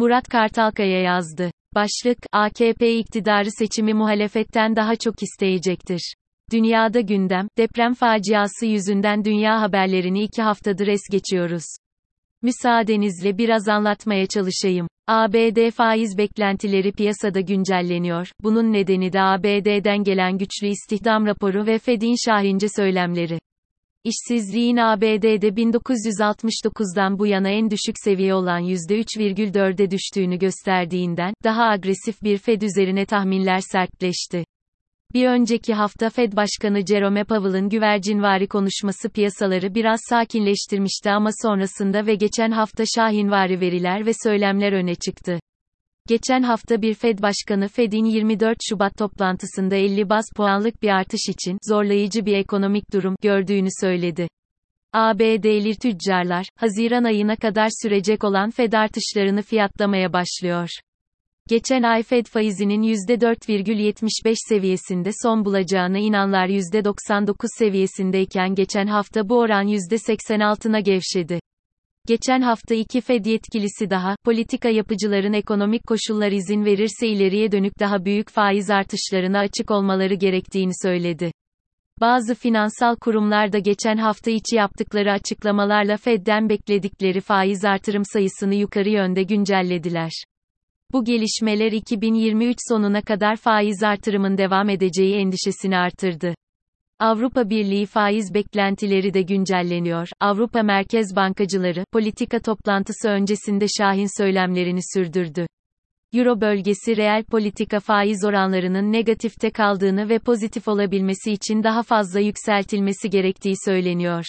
Murat Kartalkaya yazdı. Başlık, AKP iktidarı seçimi muhalefetten daha çok isteyecektir. Dünyada gündem, deprem faciası yüzünden dünya haberlerini iki haftadır es geçiyoruz. Müsaadenizle biraz anlatmaya çalışayım. ABD faiz beklentileri piyasada güncelleniyor. Bunun nedeni de ABD'den gelen güçlü istihdam raporu ve Fed'in şahince söylemleri. İşsizliğin ABD'de 1969'dan bu yana en düşük seviye olan %3,4'e düştüğünü gösterdiğinden, daha agresif bir Fed üzerine tahminler sertleşti. Bir önceki hafta Fed Başkanı Jerome Powell'ın güvercinvari konuşması piyasaları biraz sakinleştirmişti ama sonrasında ve geçen hafta şahinvari veriler ve söylemler öne çıktı. Geçen hafta bir Fed Başkanı Fed'in 24 Şubat toplantısında 50 bas puanlık bir artış için zorlayıcı bir ekonomik durum gördüğünü söyledi. ABD'li tüccarlar, Haziran ayına kadar sürecek olan Fed artışlarını fiyatlamaya başlıyor. Geçen ay Fed faizinin %4,75 seviyesinde son bulacağına inanlar %99 seviyesindeyken geçen hafta bu oran %86'na gevşedi. Geçen hafta iki Fed yetkilisi daha, politika yapıcıların ekonomik koşullar izin verirse ileriye dönük daha büyük faiz artışlarına açık olmaları gerektiğini söyledi. Bazı finansal kurumlar da geçen hafta içi yaptıkları açıklamalarla Fed'den bekledikleri faiz artırım sayısını yukarı yönde güncellediler. Bu gelişmeler 2023 sonuna kadar faiz artırımın devam edeceği endişesini artırdı. Avrupa Birliği faiz beklentileri de güncelleniyor. Avrupa Merkez Bankacıları, politika toplantısı öncesinde şahin söylemlerini sürdürdü. Euro bölgesi reel politika faiz oranlarının negatifte kaldığını ve pozitif olabilmesi için daha fazla yükseltilmesi gerektiği söyleniyor.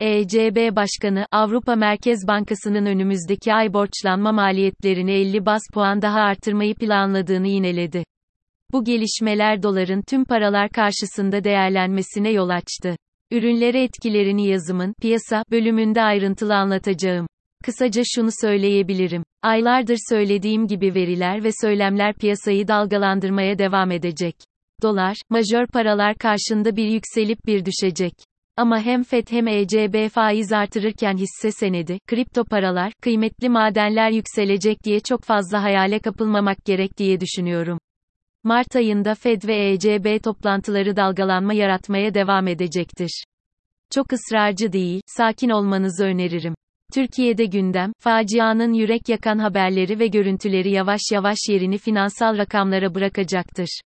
ECB Başkanı, Avrupa Merkez Bankası'nın önümüzdeki ay borçlanma maliyetlerini 50 bas puan daha artırmayı planladığını yineledi. Bu gelişmeler doların tüm paralar karşısında değerlenmesine yol açtı. Ürünlere etkilerini yazımın piyasa bölümünde ayrıntılı anlatacağım. Kısaca şunu söyleyebilirim. Aylardır söylediğim gibi veriler ve söylemler piyasayı dalgalandırmaya devam edecek. Dolar, majör paralar karşında bir yükselip bir düşecek. Ama hem FED hem ECB faiz artırırken hisse senedi, kripto paralar, kıymetli madenler yükselecek diye çok fazla hayale kapılmamak gerek diye düşünüyorum. Mart ayında Fed ve ECB toplantıları dalgalanma yaratmaya devam edecektir. Çok ısrarcı değil, sakin olmanızı öneririm. Türkiye'de gündem, facianın yürek yakan haberleri ve görüntüleri yavaş yavaş yerini finansal rakamlara bırakacaktır.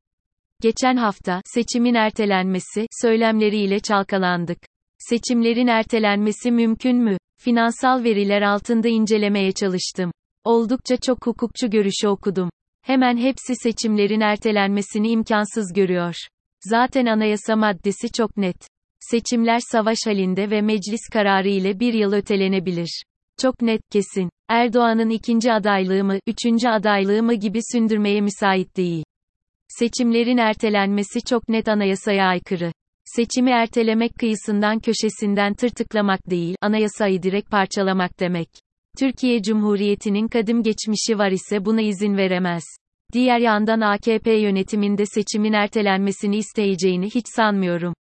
Geçen hafta, seçimin ertelenmesi, söylemleriyle çalkalandık. Seçimlerin ertelenmesi mümkün mü? Finansal veriler altında incelemeye çalıştım. Oldukça çok hukukçu görüşü okudum. Hemen hepsi seçimlerin ertelenmesini imkansız görüyor. Zaten anayasa maddesi çok net. Seçimler savaş halinde ve meclis kararı ile bir yıl ötelenebilir. Çok net kesin. Erdoğan'ın ikinci adaylığı mı, üçüncü adaylığı mı gibi sündürmeye müsait değil. Seçimlerin ertelenmesi çok net anayasaya aykırı. Seçimi ertelemek kıyısından köşesinden tırtıklamak değil, anayasayı direkt parçalamak demek. Türkiye Cumhuriyeti'nin kadim geçmişi var ise buna izin veremez. Diğer yandan AKP yönetiminde seçimin ertelenmesini isteyeceğini hiç sanmıyorum.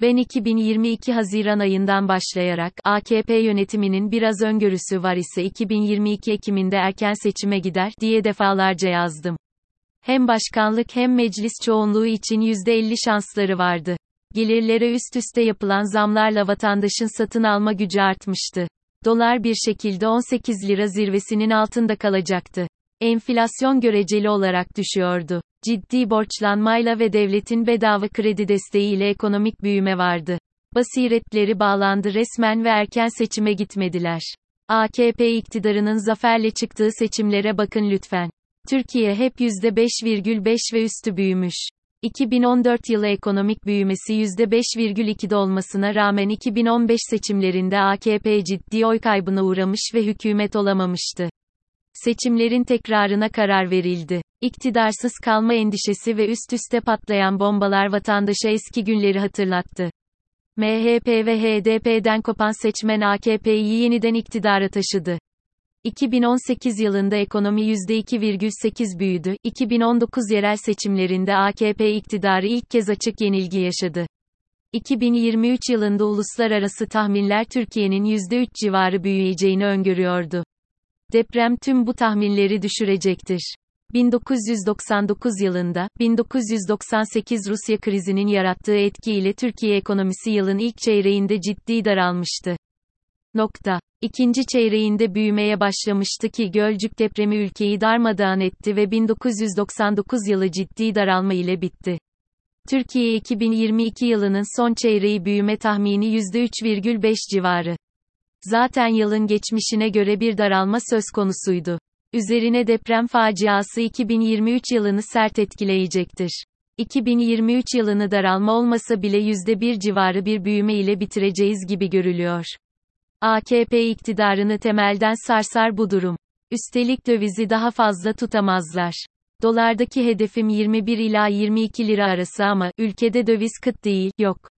Ben 2022 Haziran ayından başlayarak AKP yönetiminin biraz öngörüsü var ise 2022 Ekim'inde erken seçime gider diye defalarca yazdım. Hem başkanlık hem meclis çoğunluğu için %50 şansları vardı. Gelirlere üst üste yapılan zamlarla vatandaşın satın alma gücü artmıştı. Dolar bir şekilde 18 lira zirvesinin altında kalacaktı. Enflasyon göreceli olarak düşüyordu. Ciddi borçlanmayla ve devletin bedava kredi desteğiyle ekonomik büyüme vardı. Basiretleri bağlandı resmen ve erken seçime gitmediler. AKP iktidarının zaferle çıktığı seçimlere bakın lütfen. Türkiye hep %5,5 ve üstü büyümüş. 2014 yılı ekonomik büyümesi %5,2'de olmasına rağmen 2015 seçimlerinde AKP ciddi oy kaybına uğramış ve hükümet olamamıştı. Seçimlerin tekrarına karar verildi. İktidarsız kalma endişesi ve üst üste patlayan bombalar vatandaşa eski günleri hatırlattı. MHP ve HDP'den kopan seçmen AKP'yi yeniden iktidara taşıdı. 2018 yılında ekonomi %2,8 büyüdü. 2019 yerel seçimlerinde AKP iktidarı ilk kez açık yenilgi yaşadı. 2023 yılında uluslararası tahminler Türkiye'nin %3 civarı büyüyeceğini öngörüyordu. Deprem tüm bu tahminleri düşürecektir. 1999 yılında, 1998 Rusya krizinin yarattığı etkiyle Türkiye ekonomisi yılın ilk çeyreğinde ciddi daralmıştı. Nokta. İkinci çeyreğinde büyümeye başlamıştı ki Gölcük depremi ülkeyi darmadağın etti ve 1999 yılı ciddi daralma ile bitti. Türkiye 2022 yılının son çeyreği büyüme tahmini %3,5 civarı. Zaten yılın geçmişine göre bir daralma söz konusuydu. Üzerine deprem faciası 2023 yılını sert etkileyecektir. 2023 yılını daralma olmasa bile %1 civarı bir büyüme ile bitireceğiz gibi görülüyor. AKP iktidarını temelden sarsar bu durum. Üstelik dövizi daha fazla tutamazlar. Dolardaki hedefim 21 ila 22 lira arası ama ülkede döviz kıt değil, yok.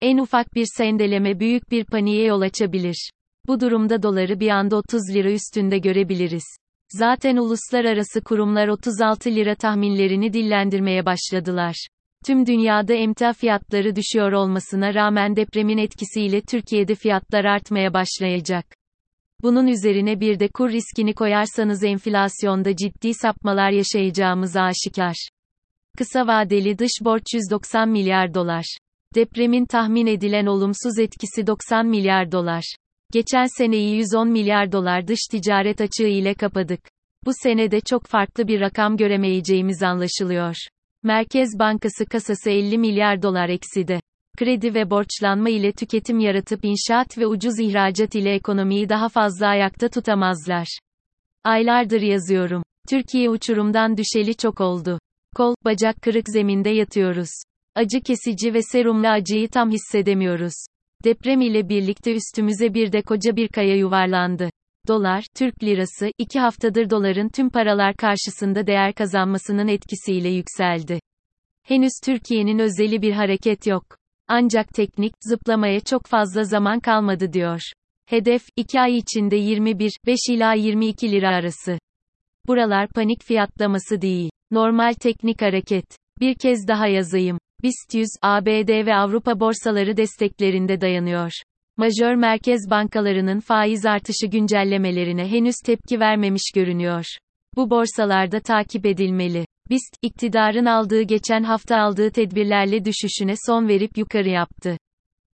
En ufak bir sendeleme büyük bir paniğe yol açabilir. Bu durumda doları bir anda 30 lira üstünde görebiliriz. Zaten uluslararası kurumlar 36 lira tahminlerini dillendirmeye başladılar. Tüm dünyada emtia fiyatları düşüyor olmasına rağmen depremin etkisiyle Türkiye'de fiyatlar artmaya başlayacak. Bunun üzerine bir de kur riskini koyarsanız enflasyonda ciddi sapmalar yaşayacağımız aşikar. Kısa vadeli dış borç 190 milyar dolar. Depremin tahmin edilen olumsuz etkisi 90 milyar dolar. Geçen seneyi 110 milyar dolar dış ticaret açığı ile kapadık. Bu senede çok farklı bir rakam göremeyeceğimiz anlaşılıyor. Merkez Bankası kasası 50 milyar dolar ekside. Kredi ve borçlanma ile tüketim yaratıp inşaat ve ucuz ihracat ile ekonomiyi daha fazla ayakta tutamazlar. Aylardır yazıyorum. Türkiye uçurumdan düşeli çok oldu. Kol, bacak kırık zeminde yatıyoruz. Acı kesici ve serumlu acıyı tam hissedemiyoruz. Deprem ile birlikte üstümüze bir de koca bir kaya yuvarlandı. Dolar, Türk lirası, iki haftadır doların tüm paralar karşısında değer kazanmasının etkisiyle yükseldi. Henüz Türkiye'nin özeli bir hareket yok. Ancak teknik, zıplamaya çok fazla zaman kalmadı diyor. Hedef, 2 ay içinde 21, 5 ila 22 lira arası. Buralar panik fiyatlaması değil. Normal teknik hareket. Bir kez daha yazayım. BIST 100, ABD ve Avrupa borsaları desteklerinde dayanıyor. Majör merkez bankalarının faiz artışı güncellemelerine henüz tepki vermemiş görünüyor. Bu borsalarda takip edilmeli. BIST, iktidarın aldığı geçen hafta aldığı tedbirlerle düşüşüne son verip yukarı yaptı.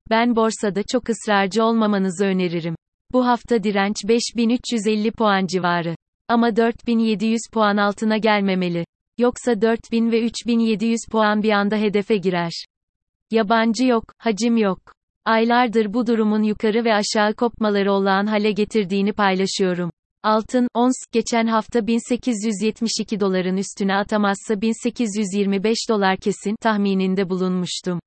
Ben borsada çok ısrarcı olmamanızı öneririm. Bu hafta direnç 5350 puan civarı. Ama 4700 puan altına gelmemeli. Yoksa 4000 ve 3700 puan bir anda hedefe girer. Yabancı yok, hacim yok. Aylardır bu durumun yukarı ve aşağı kopmaları olağan hale getirdiğini paylaşıyorum. Altın, ons, geçen hafta 1872 doların üstüne atamazsa 1825 dolar kesin tahmininde bulunmuştum.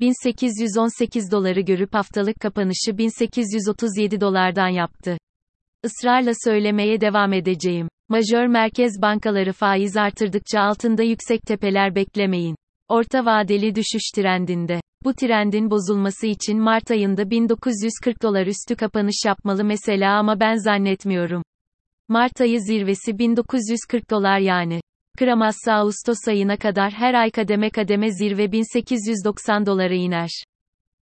1818 doları görüp haftalık kapanışı 1837 dolardan yaptı. Israrla söylemeye devam edeceğim. Majör merkez bankaları faiz artırdıkça altında yüksek tepeler beklemeyin. Orta vadeli düşüş trendinde. Bu trendin bozulması için Mart ayında 1940 dolar üstü kapanış yapmalı mesela ama ben zannetmiyorum. Mart ayı zirvesi 1940 dolar yani. Kıramazsa Ağustos ayına kadar her ay kademe kademe zirve 1890 dolara iner.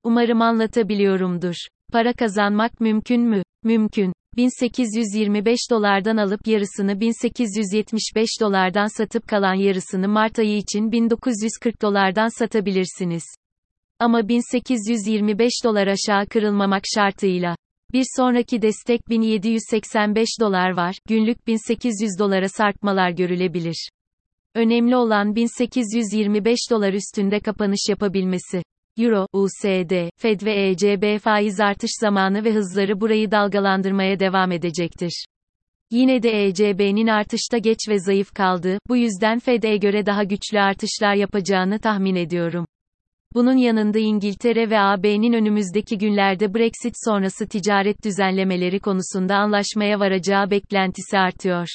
Umarım anlatabiliyorumdur. Para kazanmak mümkün mü? Mümkün. 1825 dolardan alıp yarısını 1875 dolardan satıp kalan yarısını Mart ayı için 1940 dolardan satabilirsiniz. Ama 1825 dolar aşağı kırılmamak şartıyla. Bir sonraki destek 1785 dolar var, günlük 1800 dolara sarkmalar görülebilir. Önemli olan 1825 dolar üstünde kapanış yapabilmesi. Euro, USD, Fed ve ECB faiz artış zamanı ve hızları burayı dalgalandırmaya devam edecektir. Yine de ECB'nin artışta geç ve zayıf kaldığı, bu yüzden Fed'e göre daha güçlü artışlar yapacağını tahmin ediyorum. Bunun yanında İngiltere ve AB'nin önümüzdeki günlerde Brexit sonrası ticaret düzenlemeleri konusunda anlaşmaya varacağı beklentisi artıyor.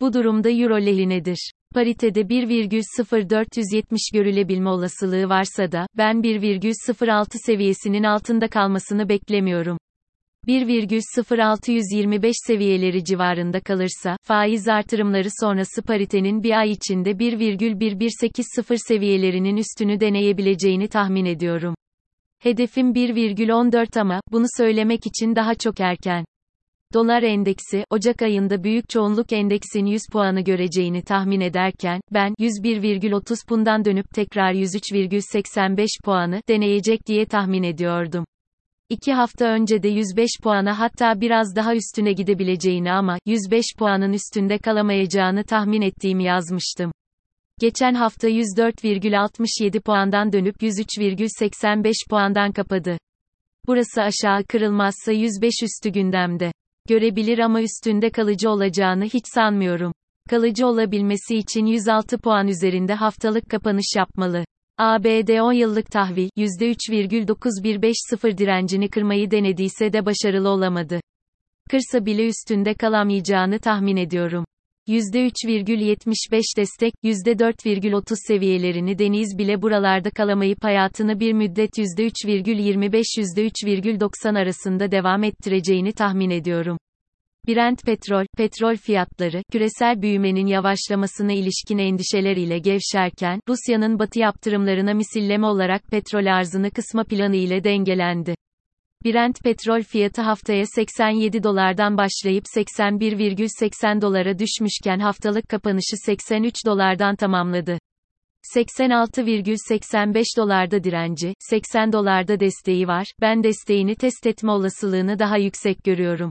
Bu durumda euro lehinedir. Paritede 1,0470 görülebilme olasılığı varsa da, ben 1,06 seviyesinin altında kalmasını beklemiyorum. 1,0625 seviyeleri civarında kalırsa, faiz artırımları sonrası paritenin bir ay içinde 1,1180 seviyelerinin üstünü deneyebileceğini tahmin ediyorum. Hedefim 1,14 ama, bunu söylemek için daha çok erken. Dolar endeksi, Ocak ayında büyük çoğunluk endeksin 100 puanı göreceğini tahmin ederken, ben, 101,30 pundan dönüp tekrar 103,85 puanı, deneyecek diye tahmin ediyordum. İki hafta önce de 105 puana hatta biraz daha üstüne gidebileceğini ama, 105 puanın üstünde kalamayacağını tahmin ettiğimi yazmıştım. Geçen hafta 104,67 puandan dönüp 103,85 puandan kapadı. Burası aşağı kırılmazsa 105 üstü gündemde. Görebilir ama üstünde kalıcı olacağını hiç sanmıyorum. Kalıcı olabilmesi için 106 puan üzerinde haftalık kapanış yapmalı. ABD 10 yıllık tahvil, %3,9150 direncini kırmayı denediyse de başarılı olamadı. Kırsa bile üstünde kalamayacağını tahmin ediyorum. %3,75 destek, %4,30 seviyelerini deniz bile buralarda kalamayıp hayatını bir müddet %3,25-%3,90 arasında devam ettireceğini tahmin ediyorum. Brent petrol, petrol fiyatları, küresel büyümenin yavaşlamasına ilişkin endişeler ile gevşerken, Rusya'nın batı yaptırımlarına misilleme olarak petrol arzını kısma planı ile dengelendi. Brent petrol fiyatı haftaya 87 dolardan başlayıp 81,80 dolara düşmüşken haftalık kapanışı 83 dolardan tamamladı. 86,85 dolarda direnci, 80 dolarda desteği var. Ben desteğini test etme olasılığını daha yüksek görüyorum.